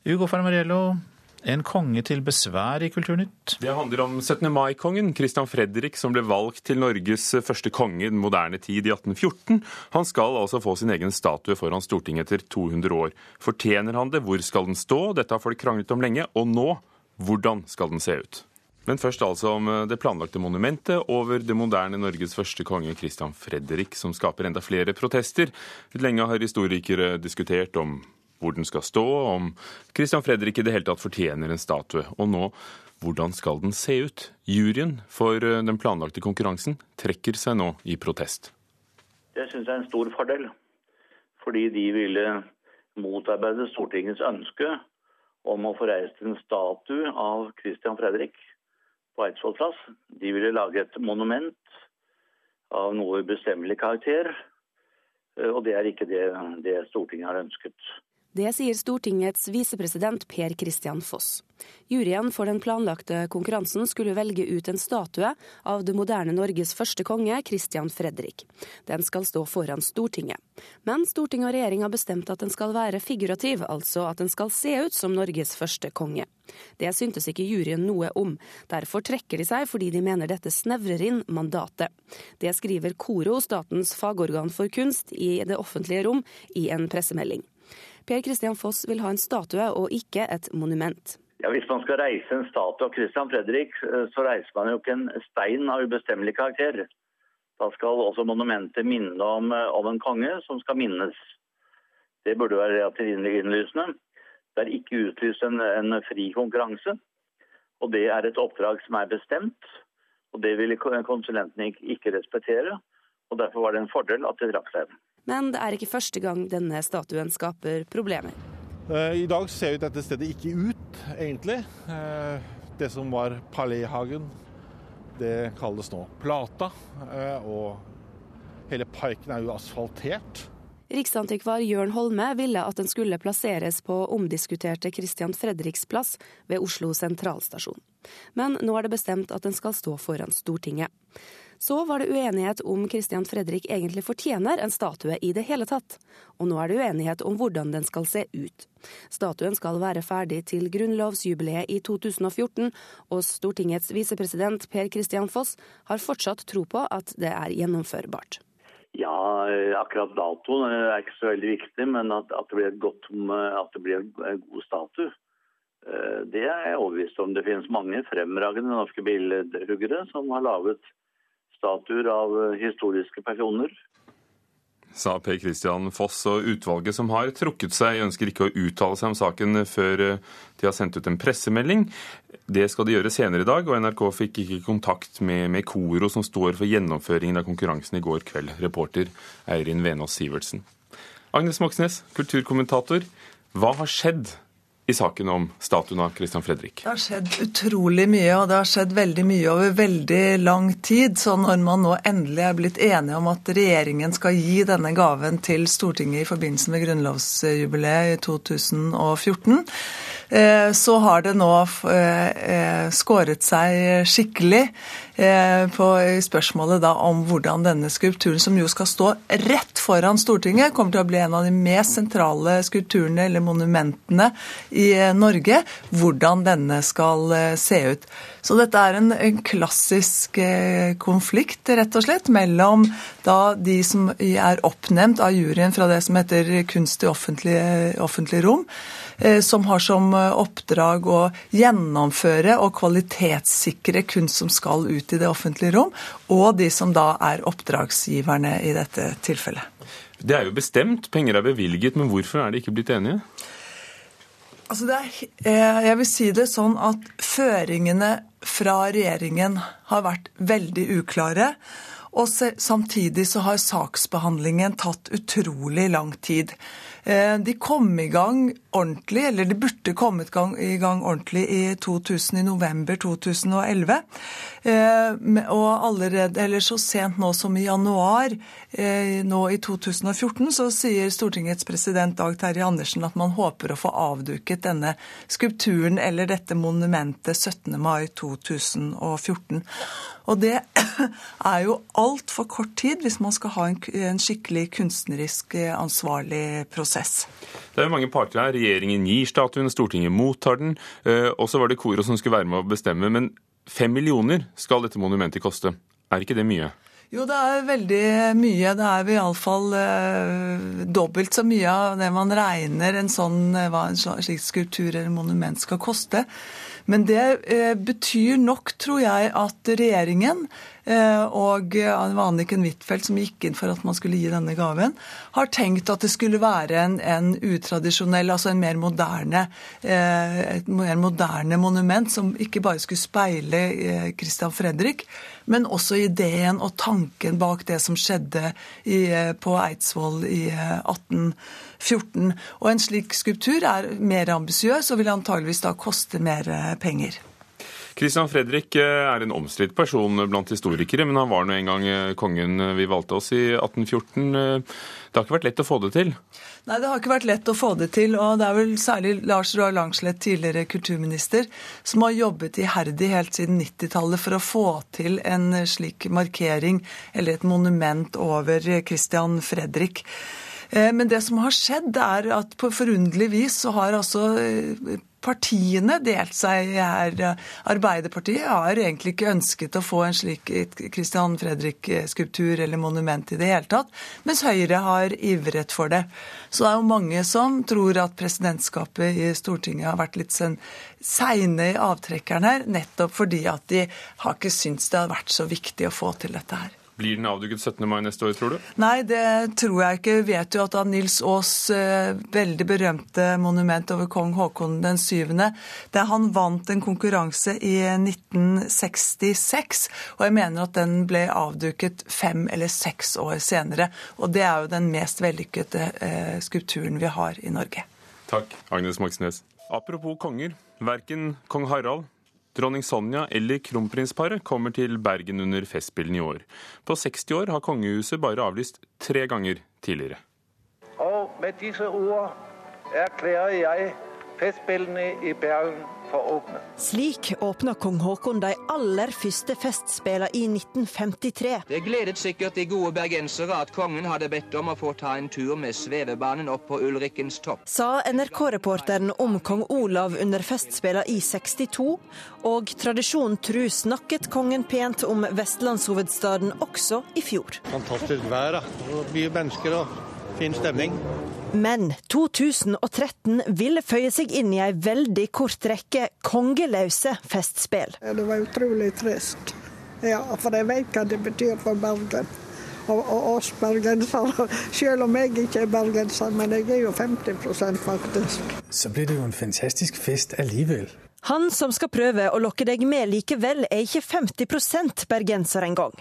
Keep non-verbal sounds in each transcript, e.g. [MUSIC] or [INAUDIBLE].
Ugo Farmariello, en konge til besvær i Kulturnytt. Det handler om 17. mai-kongen, Christian Fredrik, som ble valgt til Norges første konge i den moderne tid i 1814. Han skal altså få sin egen statue foran Stortinget etter 200 år. Fortjener han det? Hvor skal den stå? Dette har folk kranglet om lenge. Og nå, hvordan skal den se ut? Men først altså om det planlagte monumentet over det moderne Norges første konge, Christian Fredrik, som skaper enda flere protester. Lenge har historikere diskutert om hvor den skal stå, om Christian Fredrik i det hele tatt fortjener en statue. Og nå, hvordan skal den se ut? Juryen for den planlagte konkurransen trekker seg nå i protest. Det syns jeg er en stor fordel, fordi de ville motarbeide Stortingets ønske om å få reist en statue av Christian Fredrik på Eidsvoll plass. De ville lage et monument av noe ubestemmelig karakter, og det er ikke det, det Stortinget har ønsket. Det sier Stortingets visepresident Per Christian Foss. Juryen for den planlagte konkurransen skulle velge ut en statue av det moderne Norges første konge, Christian Fredrik. Den skal stå foran Stortinget. Men Stortinget og regjering har bestemt at den skal være figurativ, altså at den skal se ut som Norges første konge. Det syntes ikke juryen noe om. Derfor trekker de seg fordi de mener dette snevrer inn mandatet. Det skriver KORO, statens fagorgan for kunst, i det offentlige rom i en pressemelding. Per Christian Foss vil ha en statue og ikke et monument. Ja, Hvis man skal reise en statue av Christian Fredrik, så reiser man jo ikke en stein av ubestemmelig karakter. Da skal også monumentet minne om, om en konge som skal minnes. Det burde være relativt innlysende. Det er ikke utlyst en, en fri konkurranse. Og det er et oppdrag som er bestemt. Og det ville konsulentene ikke respektere. Og derfor var det en fordel at de trakk seg. Men det er ikke første gang denne statuen skaper problemer. I dag ser dette stedet ikke ut, egentlig. Det som var Paléhagen, det kalles nå Plata. Og hele parken er jo asfaltert. Riksantikvar Jørn Holme ville at den skulle plasseres på omdiskuterte Christian Fredriks plass ved Oslo sentralstasjon. Men nå er det bestemt at den skal stå foran Stortinget. Så var det uenighet om Christian Fredrik egentlig fortjener en statue i det hele tatt. Og nå er det uenighet om hvordan den skal se ut. Statuen skal være ferdig til grunnlovsjubileet i 2014, og Stortingets visepresident Per Christian Foss har fortsatt tro på at det er gjennomførbart. Ja, akkurat datoen er ikke så veldig viktig, men at, at, det, blir godt, at det blir en god statue. Det er jeg overbevist om. Det finnes mange fremragende norske billedhuggere som har laget statuer av historiske personer. Sa Per Christian Foss, og utvalget som har trukket seg, ønsker ikke å uttale seg om saken før de har sendt ut en pressemelding. Det skal de gjøre senere i dag, og NRK fikk ikke kontakt med, med KORO, som står for gjennomføringen av konkurransen i går kveld. Reporter Eirin Venås Sivertsen. Agnes Moxnes, kulturkommentator. Hva har skjedd i saken om statuen av Christian Fredrik? Det har skjedd utrolig mye, og det har skjedd veldig mye over veldig lang tid. Så når man nå endelig er blitt enige om at regjeringen skal gi denne gaven til Stortinget i forbindelse med grunnlovsjubileet i 2014, så har det nå skåret seg skikkelig på spørsmålet da om hvordan denne skulpturen, som jo skal stå rett foran Stortinget, kommer til å bli en av de mest sentrale skulpturene eller monumentene i Norge, hvordan denne skal se ut. Så dette er en, en klassisk konflikt, rett og slett, mellom da de som er oppnevnt av juryen fra det som heter Kunst i offentlig, offentlig rom, som har som oppdrag å gjennomføre og kvalitetssikre kunst som skal ut i det offentlige rom, og de som da er oppdragsgiverne i dette tilfellet. Det er jo bestemt, penger er bevilget, men hvorfor er de ikke blitt enige? Altså er, jeg vil si det sånn at føringene fra regjeringen har vært veldig uklare. Og samtidig så har saksbehandlingen tatt utrolig lang tid. De kom i gang ordentlig, eller de burde kommet i gang ordentlig i 2000, i november 2011. Og allerede, eller så sent nå som i januar nå i 2014, så sier Stortingets president Dag Terje Andersen at man håper å få avduket denne skulpturen eller dette monumentet 17. mai 2014. Og det [COUGHS] er jo altfor kort tid hvis man skal ha en, en skikkelig kunstnerisk ansvarlig prosess. Det er jo mange parter her. Regjeringen gir statuen, Stortinget mottar den. Eh, og så var det Koro som skulle være med å bestemme. Men fem millioner skal dette monumentet koste. Er ikke det mye? Jo, det er veldig mye. Det er iallfall eh, dobbelt så mye av det man regner en sånn, eh, hva en slik skulptur eller monument skal koste. Men det eh, betyr nok, tror jeg, at regjeringen og Anniken Huitfeldt, som gikk inn for at man skulle gi denne gaven, har tenkt at det skulle være en, en utradisjonell, altså en mer moderne, eh, et mer moderne monument som ikke bare skulle speile eh, Christian Fredrik, men også ideen og tanken bak det som skjedde i, på Eidsvoll i 1814. Og en slik skulptur er mer ambisiøs og vil antageligvis da koste mer penger. Christian Fredrik eh, er en omstridt person blant historikere, men han var nå en gang eh, kongen eh, vi valgte oss i 1814. Det har ikke vært lett å få det til? Nei, det har ikke vært lett å få det til. Og det er vel særlig Lars Roar Langslett, tidligere kulturminister, som har jobbet iherdig helt siden 90-tallet for å få til en slik markering, eller et monument over Christian Fredrik. Men det som har skjedd, er at på forunderlig vis så har altså partiene delt seg her. Arbeiderpartiet har egentlig ikke ønsket å få en slik Christian Fredrik-skulptur eller monument i det hele tatt, mens Høyre har ivret for det. Så det er jo mange som tror at presidentskapet i Stortinget har vært litt seine i avtrekkeren her, nettopp fordi at de har ikke syntes det har vært så viktig å få til dette her. Blir den avduket 17. mai neste år, tror du? Nei, det tror jeg ikke. Vi vet jo at da Nils Aas eh, veldig berømte monument over kong Haakon den 7., der han vant en konkurranse i 1966, og jeg mener at den ble avduket fem eller seks år senere. Og det er jo den mest vellykkede eh, skulpturen vi har i Norge. Takk, Agnes Moxnes. Apropos konger. Verken kong Harald Dronning Sonja eller kronprinsparet kommer til Bergen under Festspillene i år. På 60 år har kongehuset bare avlyst tre ganger tidligere. Og med disse ord erklærer jeg Festspillene i Bergen for åpne. Slik åpna kong Haakon de aller første festspela i 1953. Det gledet sikkert de gode bergensere at kongen hadde bedt om å få ta en tur med svevebanen opp på Ulrikkens topp. Sa NRK-reporteren om kong Olav under festspela i 62, og tradisjonen tru snakket kongen pent om vestlandshovedstaden også i fjor. Fantastisk vær, da. Mye mennesker og fin stemning. Men 2013 ville føye seg inn i ei veldig kort rekke kongeløse festspill. Det var utrolig trist. Ja, for jeg vet hva det betyr for Bergen. Og, og oss bergensere. Selv om jeg ikke er bergenser, men jeg er jo 50% faktisk. Så blir det jo en fantastisk fest allikevel. Han som skal prøve å lokke deg med likevel, er ikke 50% bergenser engang.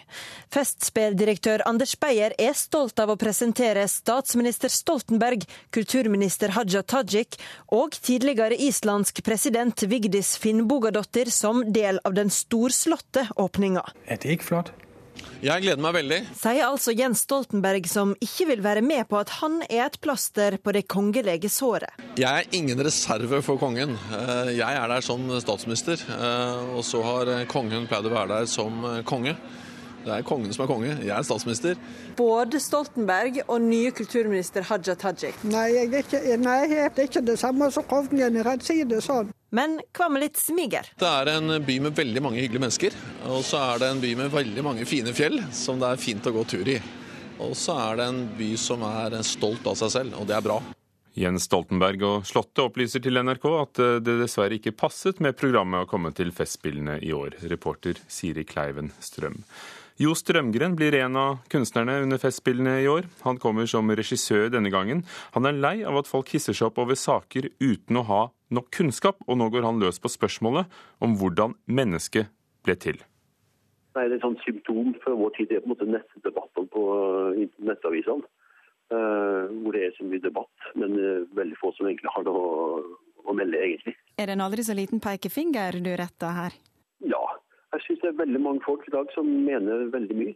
Festspilldirektør Anders Beyer er stolt av å presentere statsminister Stoltenberg, kulturminister Haja Tajik og tidligere islandsk president Vigdis Finnbogadottir som del av den storslåtte åpninga. Er det ikke flott? Jeg gleder meg veldig. Sier altså Jens Stoltenberg, som ikke vil være med på at han er et plaster på det kongelige såret. Jeg er ingen reserve for kongen. Eh, jeg er der som statsminister, eh, og så har kongen pleid å være der som konge. Det er kongen som er konge. Jeg er statsminister. Både Stoltenberg og nye kulturminister Haja Tajik. Nei, jeg er ikke, nei, det er ikke det samme som kongen. Jeg sier det sånn. Men hva med litt smiger? Det er en by med veldig mange hyggelige mennesker. Og så er det en by med veldig mange fine fjell som det er fint å gå tur i. Og så er det en by som er stolt av seg selv, og det er bra. Jens Stoltenberg og Slottet opplyser til NRK at det dessverre ikke passet med programmet å komme til Festspillene i år. Reporter Siri Kleiven Strøm. Jo Strømgren blir en av kunstnerne under Festspillene i år. Han kommer som regissør denne gangen. Han er lei av at folk hisser seg opp over saker uten å ha nok kunnskap, og nå går han løs på spørsmålet om hvordan mennesket ble til. Nei, det er et sånt symptom for vår tid. Det er på en måte nettdebattene på nettavisene. Uh, hvor det er så mye debatt, men uh, veldig få som egentlig har noe å, å melde, egentlig. Er det en aldri så liten pekefinger du retter her? Ja, jeg syns det er veldig mange folk i dag som mener veldig mye.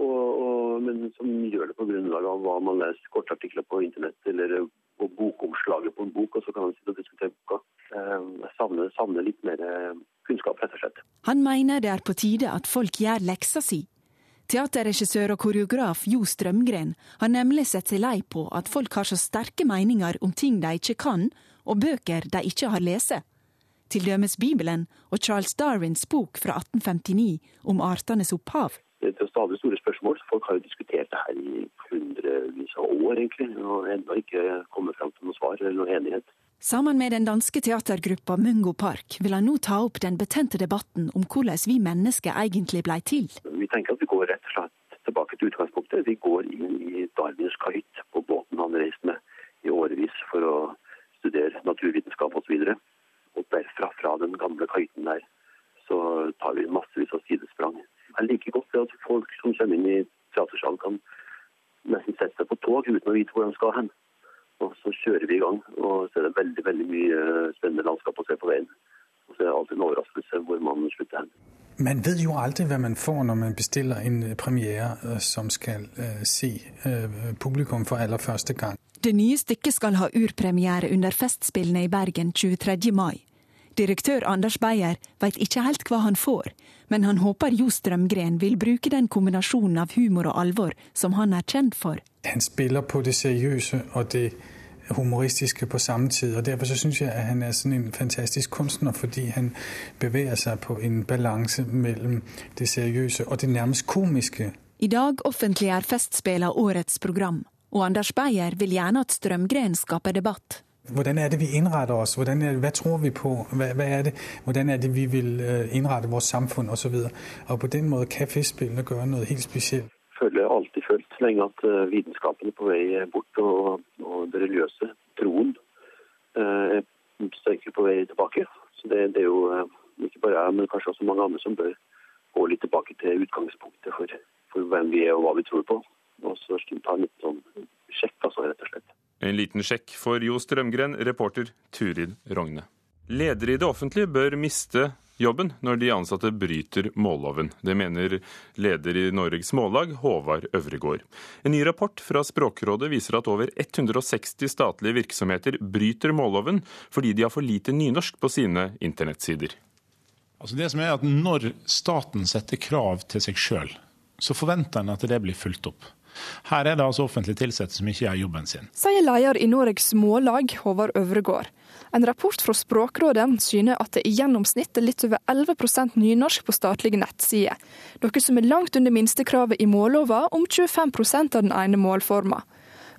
Og, og, men som gjør det på grunnlag av hva man leser kortartikler på internett eller på bokomslaget på en bok, og så kan man sitte og diskutere boka. Eh, jeg savner, savner litt mer eh, kunnskap, rett og slett. Han mener det er på tide at folk gjør leksa si. Teaterregissør og koreograf Jo Strømgren har nemlig sett seg lei på at folk har så sterke meninger om ting de ikke kan, og bøker de ikke har lese. Til dømes Bibelen og Charles Darwins bok fra 1859 om artenes opphav. Det er stadig store spørsmål. Folk har jo diskutert det her i hundrevis av år, egentlig, og ennå ikke kommet fram til noe svar eller noe enighet. Sammen med den danske teatergruppa Mungo Park vil han nå ta opp den betente debatten om hvordan vi mennesker egentlig blei til. Vi tenker at vi går rett og slett tilbake til utgangspunktet. Vi går inn i Darwins kajt på båten han reiste med i årevis for å studere naturvitenskap osv. Og, og derfra, fra den gamle kajten der, så tar vi massevis av sidesprang. Jeg liker godt det at folk som kommer inn i teatersalen kan nesten sette seg på tog uten å vite hvor de skal hen. Og så kjører vi i gang, og så er det veldig veldig mye spennende landskap å se på veien. Og så er det alltid en overraskelse hvor man slutter hen. Man vet jo aldri hva man får når man bestiller en premiere øh, som skal uh, se publikum for aller første gang. Det nye stykket skal ha urpremiere under Festspillene i Bergen 23. mai. Direktør Anders Beyer veit ikke helt hva han får, men han håper Jo Strømgren vil bruke den kombinasjonen av humor og alvor som han er kjent for. Han spiller på det seriøse og det humoristiske på samme tid. og Derfor så syns jeg at han er sådan en fantastisk kunstner, fordi han beveger seg på en balanse mellom det seriøse og det nærmest komiske. I dag offentliggjør festspillet årets program, og Anders Beyer vil gjerne at Strømgren skaper debatt. Hvordan er det vi innretter oss? Hvordan er det, hva tror vi på? Hva, hva er det, hvordan er det vi vil øh, innrette vårt samfunn osv.? Og, så og på den måten kan Festspillene gjøre noe helt spesielt. Jeg føler alltid følt lenge at øh, vitenskapen er på vei bort, og, og det religiøse, troen, øh, er sterkere på vei tilbake. Så det, det, er jo ikke bare jeg, men kanskje også mange andre som bør gå litt tilbake til utgangspunktet for, for hvem vi er og hva vi tror på. Og så ta en litt sånn sjekk, altså, rett og slett. En liten sjekk for Jo Strømgren, reporter Turid Rogne. Ledere i det offentlige bør miste jobben når de ansatte bryter målloven. Det mener leder i Norges Mållag, Håvard Øvregård. En ny rapport fra Språkrådet viser at over 160 statlige virksomheter bryter målloven fordi de har for lite nynorsk på sine internettsider. Altså det som er at Når staten setter krav til seg sjøl, så forventer en at det blir fulgt opp. Her er det altså offentlig ansatte som ikke gjør jobben sin. Sier leder i Norges Mållag, Håvard Øvregård. En rapport fra Språkrådet syner at det i gjennomsnitt er litt over 11% nynorsk på statlige nettsider, noe som er langt under minstekravet i mållova om 25 av den ene målforma.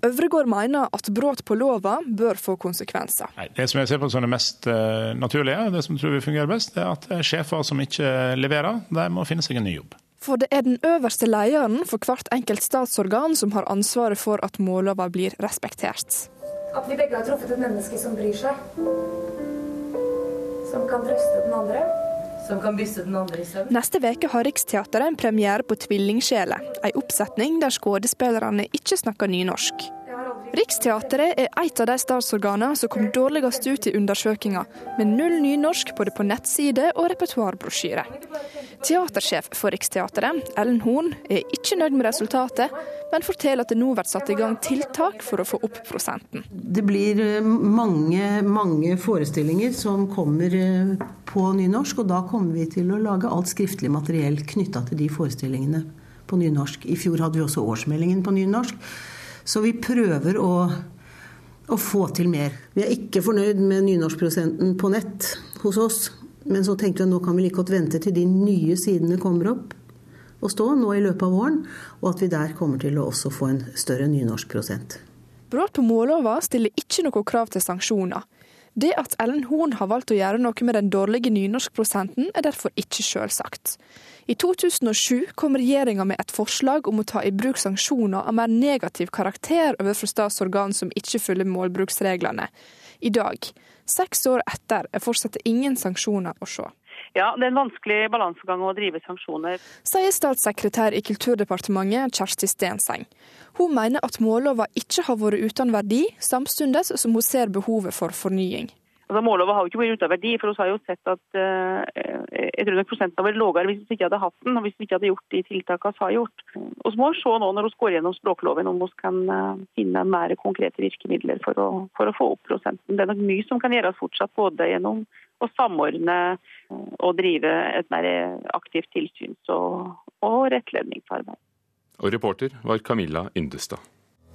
Øvregård mener at brudd på lova bør få konsekvenser. Nei, det som jeg ser på som det mest uh, naturlige, det som tror vi fungerer best, er at sjefer som ikke leverer, de må finne seg en ny jobb. For det er den øverste lederen for hvert enkelt statsorgan som har ansvaret for at mållova blir respektert. At vi begge har truffet et menneske som bryr seg. Som kan trøste den andre. Som kan bysse den andre i søvn. Neste uke har Riksteatret en premiere på Tvillingsjeler, en oppsetning der skuespillerne ikke snakker nynorsk. Riksteatret er et av de statsorganene som kom dårligst ut i undersøkinga, med null nynorsk både på nettside og repertoarbrosjyre. Teatersjef for Riksteatret, Ellen Horn, er ikke nøyd med resultatet, men forteller at det nå blir satt i gang tiltak for å få opp prosenten. Det blir eh, mange, mange forestillinger som kommer eh, på nynorsk, og da kommer vi til å lage alt skriftlig materiell knytta til de forestillingene på nynorsk. I fjor hadde vi også årsmeldingen på nynorsk. Så vi prøver å, å få til mer. Vi er ikke fornøyd med nynorskprosenten på nett hos oss. Men så tenkte vi at nå kan vi like godt vente til de nye sidene kommer opp og stå nå i løpet av våren, og at vi der kommer til å også få en større nynorskprosent. Brudd på mållova stiller ikke noe krav til sanksjoner. Det at Ellen Horn har valgt å gjøre noe med den dårlige nynorskprosenten, er derfor ikke selvsagt. I 2007 kom regjeringa med et forslag om å ta i bruk sanksjoner av mer negativ karakter overfor statsorgan som ikke følger målbruksreglene. I dag, seks år etter, er fortsatt ingen sanksjoner å se. Ja, det er en vanskelig balansegang å drive sanksjoner. Sier statssekretær i Kulturdepartementet Kjersti Stenseng. Hun mener at mållova ikke har vært uten verdi, samtidig som hun ser behovet for fornying. Altså, Mållova har jo ikke vært uten verdi, for vi har jo sett at uh, jeg tror nok prosenten vært lavere hvis vi ikke hadde hatt den, og hvis vi ikke hadde gjort de tiltakene vi har gjort. Vi må se nå når vi går gjennom språkloven om vi kan uh, finne mer konkrete virkemidler for å, for å, få opp prosenten. Det er nok mye som kan gjøres fortsatt, både gjennom å samordne og drive et mer aktivt tilsyns- og, og rettledningsarbeid. Og reporter var Camilla Yndestad.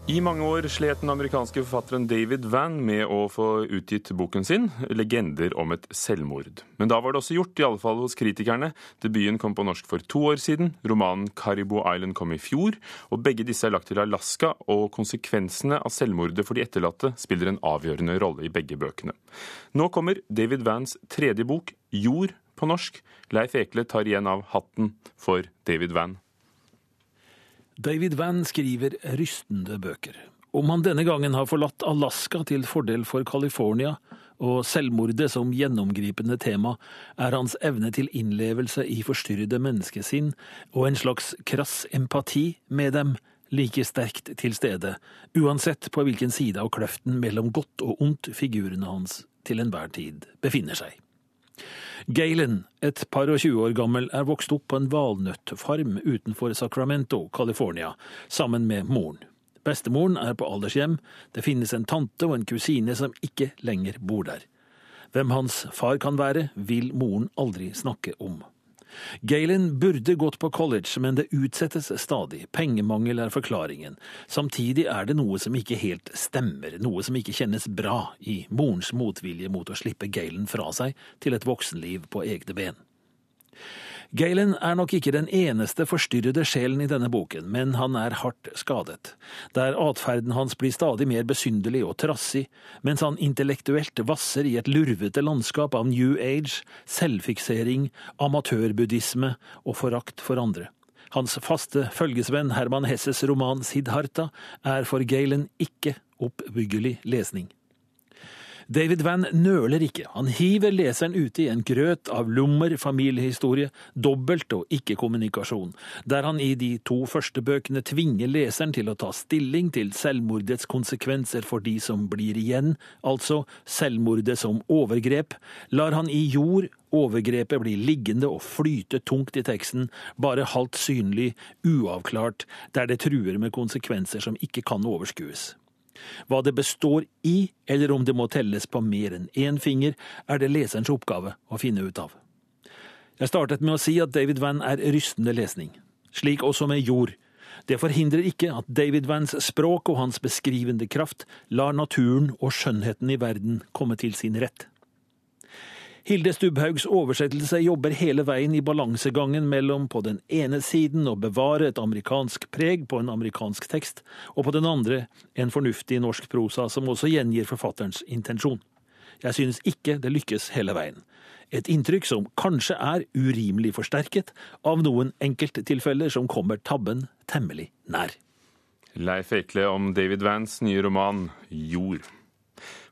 I mange år slet den amerikanske forfatteren David Van med å få utgitt boken sin, 'Legender om et selvmord'. Men da var det også gjort, i alle fall hos kritikerne. Debuten kom på norsk for to år siden, romanen 'Caribou Island' kom i fjor, og begge disse er lagt til Alaska, og konsekvensene av selvmordet for de etterlatte spiller en avgjørende rolle i begge bøkene. Nå kommer David Vans tredje bok, 'Jord', på norsk. Leif Ekle tar igjen av hatten for David Van. David Van skriver rystende bøker. Om han denne gangen har forlatt Alaska til fordel for California, og selvmordet som gjennomgripende tema, er hans evne til innlevelse i forstyrrede menneskesinn og en slags krass empati med dem like sterkt til stede, uansett på hvilken side av kløften mellom godt og ondt figurene hans til enhver tid befinner seg. Galen, et par og tjue år gammel, er vokst opp på en valnøttfarm utenfor Sacramento, California, sammen med moren. Bestemoren er på aldershjem, det finnes en tante og en kusine som ikke lenger bor der. Hvem hans far kan være, vil moren aldri snakke om. Galen burde gått på college, men det utsettes stadig. Pengemangel er forklaringen. Samtidig er det noe som ikke helt stemmer, noe som ikke kjennes bra i morens motvilje mot å slippe Galen fra seg til et voksenliv på egne ben. Galen er nok ikke den eneste forstyrrede sjelen i denne boken, men han er hardt skadet. Der atferden hans blir stadig mer besynderlig og trassig, mens han intellektuelt vasser i et lurvete landskap av new age, selvfiksering, amatørbuddhisme og forakt for andre. Hans faste følgesvenn Herman Hesses roman Siddharta er for Galen ikke oppbyggelig lesning. David Van nøler ikke, han hiver leseren ute i en grøt av lommer, familiehistorie, dobbelt- og ikke-kommunikasjon, der han i de to første bøkene tvinger leseren til å ta stilling til selvmordets konsekvenser for de som blir igjen, altså selvmordet som overgrep, lar han i jord Overgrepet blir liggende og flyte tungt i teksten, bare halvt synlig, uavklart, der det truer med konsekvenser som ikke kan overskues. Hva det består i, eller om det må telles på mer enn én finger, er det leserens oppgave å finne ut av. Jeg startet med å si at David Van er rystende lesning, slik også med jord. Det forhindrer ikke at David Vans språk og hans beskrivende kraft lar naturen og skjønnheten i verden komme til sin rett. Hilde Stubhaugs oversettelse jobber hele veien i balansegangen mellom på den ene siden å bevare et amerikansk preg på en amerikansk tekst, og på den andre en fornuftig norsk prosa som også gjengir forfatterens intensjon. Jeg synes ikke det lykkes hele veien. Et inntrykk som kanskje er urimelig forsterket av noen enkelttilfeller som kommer tabben temmelig nær. Leif Ekle om David Vans nye roman 'Jord'.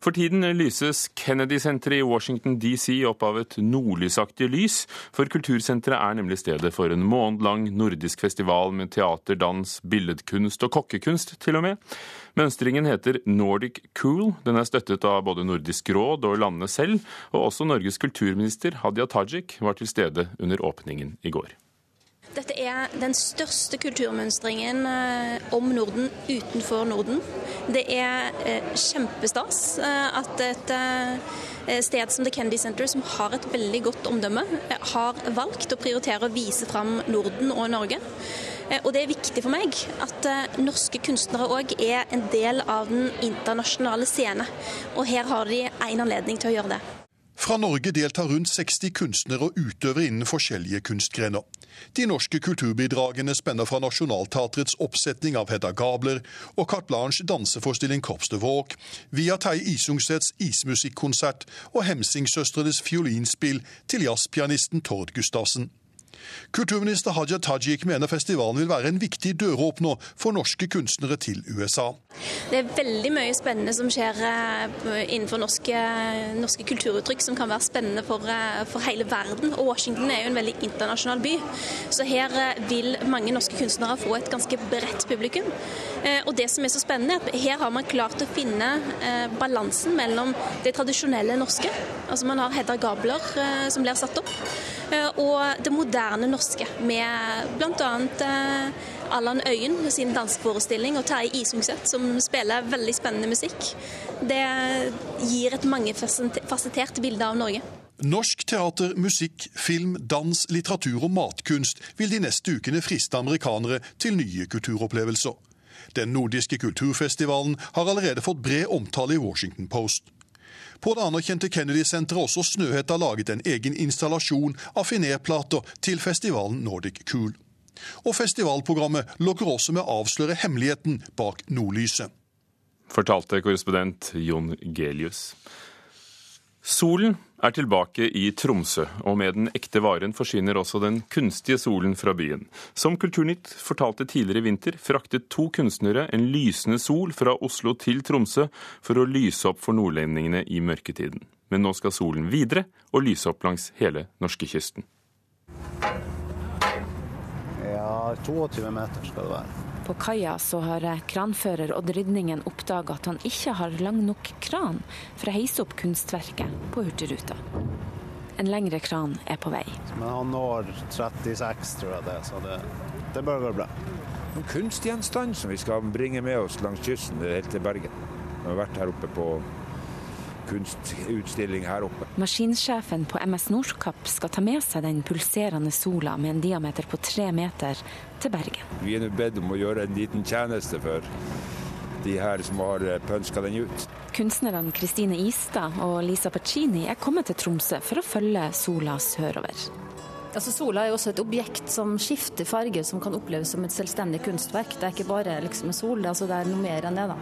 For tiden lyses Kennedy-senteret i Washington DC opp av et nordlysaktig lys, for kultursenteret er nemlig stedet for en månedlang nordisk festival med teater, dans, billedkunst og kokkekunst, til og med. Mønstringen heter Nordic Cool. Den er støttet av både Nordisk råd og landene selv, og også Norges kulturminister Hadia Tajik var til stede under åpningen i går. Dette er den største kulturmønstringen eh, om Norden utenfor Norden. Det er eh, kjempestas eh, at et sted som The Kennedy Center, som har et veldig godt omdømme, har valgt å prioritere å vise fram Norden og Norge. Og det er viktig for meg at norske kunstnere òg er en del av den internasjonale scene. Og her har de en anledning til å gjøre det. Fra Norge deltar rundt 60 kunstnere og utøvere innen forskjellige kunstgrener. De norske kulturbidragene spenner fra Nationaltheatrets oppsetning av Hedda Gabler og Carte Blanche danseforestilling Corps de Våg, via Terje Isungsets ismusikkonsert og Hemsingsøstrenes fiolinspill til jazzpianisten Tord Gustavsen. Kulturminister Haja Tajik mener festivalen vil være en viktig døråpner for norske kunstnere til USA. Det er veldig mye spennende som skjer eh, innenfor norske, norske kulturuttrykk som kan være spennende for, eh, for, hele verden. Og Washington er jo en veldig internasjonal by, så her eh, vil mange norske kunstnere få et ganske bredt publikum. Og det som er så spennende, er at her har man klart å finne balansen mellom det tradisjonelle norske, altså man har Hedda Gabler som blir satt opp, og det moderne norske, med bl.a. Allan Øyen sin danseforestilling og Terje Isungset som spiller veldig spennende musikk. Det gir et mangefasettert bilde av Norge. Norsk teater, musikk, film, dans, litteratur og matkunst vil de neste ukene friste amerikanere til nye kulturopplevelser. Den nordiske kulturfestivalen har allerede fått bred omtale i Washington Post. På det anerkjente Kennedy-senteret har også Snøhetta laget en egen installasjon av finerplater til festivalen Nordic Cool. Og festivalprogrammet lokker også med å avsløre hemmeligheten bak nordlyset. Fortalte korrespondent Jon Gelius. Solen er tilbake i Tromsø, og med den ekte varen forsyner også den kunstige solen fra byen. Som Kulturnytt fortalte tidligere i vinter, fraktet to kunstnere en lysende sol fra Oslo til Tromsø for å lyse opp for nordlendingene i mørketiden. Men nå skal solen videre og lyse opp langs hele norskekysten. Ja, 22 meter skal det være. På kaia så har kranfører Odd Rydningen oppdaga at han ikke har lang nok kran for å heise opp kunstverket på Hurtigruta. En lengre kran er på vei. Men han når 36, tror jeg det, så det, det bør gå bra. En kunstgjenstand som vi skal bringe med oss langs kysten helt til Bergen. Vi har vært her oppe på kunstutstilling her oppe. Maskinsjefen på MS Nordkapp skal ta med seg den pulserende sola med en diameter på tre meter til Bergen. Vi er nå bedt om å gjøre en liten tjeneste for de her som har pønska den ut. Kunstnerne Kristine Istad og Lisa Pacini er kommet til Tromsø for å følge sola sørover. Altså, sola er jo også et objekt som skifter farge, som kan oppleves som et selvstendig kunstverk. Det er ikke bare liksom sol, det er, altså, det er noe mer enn det. da.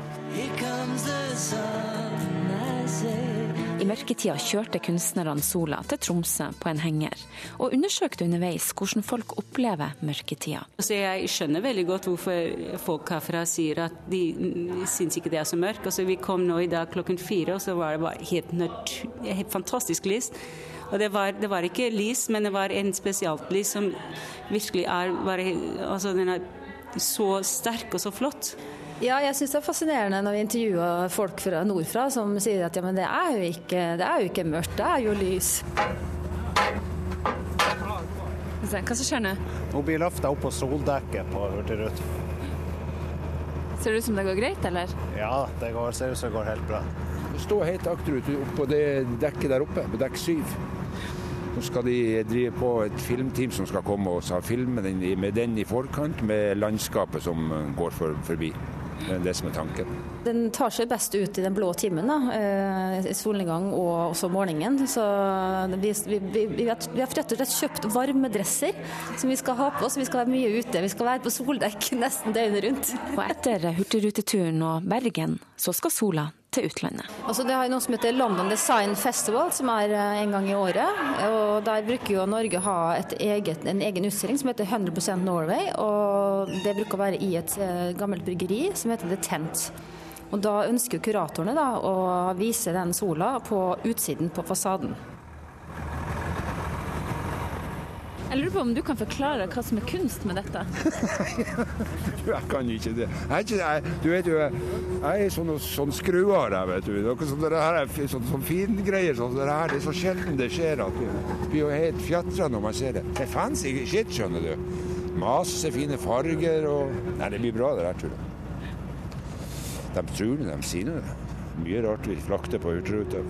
I mørketida kjørte kunstnerne Sola til Tromsø på en henger, og undersøkte underveis hvordan folk opplever mørketida. Altså jeg skjønner veldig godt hvorfor folk herfra sier at de syns ikke det er så mørkt. Altså vi kom nå i dag klokken fire, og så var det bare helt, helt fantastisk lys. Og det var, det var, ikke lys, men det var en spesialtlys som virkelig er bare, altså den er så sterk og så flott. Ja, jeg syns det er fascinerende når vi intervjuer folk fra nordfra som sier at ja, men det er jo ikke, det er jo ikke mørkt, det er jo lys. Hva som skjer nå? Hun blir løfta opp på soldekket på Hurtigruten. Ser det ut som det går greit, eller? Ja, det går, ser ut som det går helt bra. Stå helt akterut på det dekket der oppe, på dekk syv. Nå skal de drive på et filmteam som skal komme og filme den, med den i forkant, med landskapet som går for, forbi. Det er det som er tanken. Den tar seg best ut i den blå timen, da, eh, solnedgang og også morgenen. Så vi, vi, vi, vi, har rett og slett kjøpt varme dresser som vi skal ha på oss. Vi skal være mye ute. Vi skal være på soldekk [LAUGHS] nesten døgnet rundt. Og etter hurtigruteturen og Bergen, så skal sola til utlandet. Altså, det har noe som heter London Design Festival, som er en gang i året. og Der bruker jo Norge å ha eget, en egen utstilling som heter 100% Norway. og Det bruker å være i et gammelt bryggeri som heter The Tent. Og Da ønsker kuratorene da, å vise den sola på utsiden på fasaden. Jeg lurer på om du kan forklare hva som er kunst med dette? [LAUGHS] jeg kan ikke det. Jeg, jeg, du vet jo, jeg er sånn, sånn skruer jeg, vet du. Noe sånt det her er sånn, sånn fingreier. Sånn, det, her, det er så sjelden det skjer at du blir helt fjatra når man ser det. Det er fancy shit, skjønner du. Masse fine farger og Nei, det blir bra det der, tror jeg. De tror det, de sier det. Mye rart vi flakter på Hurtigruta.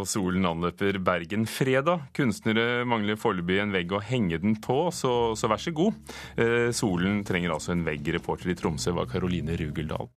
Og solen anløper Bergen fredag. Kunstnere mangler foreløpig en vegg å henge den på, så, så vær så god. Eh, solen trenger altså en vegg. Reporter i Tromsø var Karoline Rugeldal.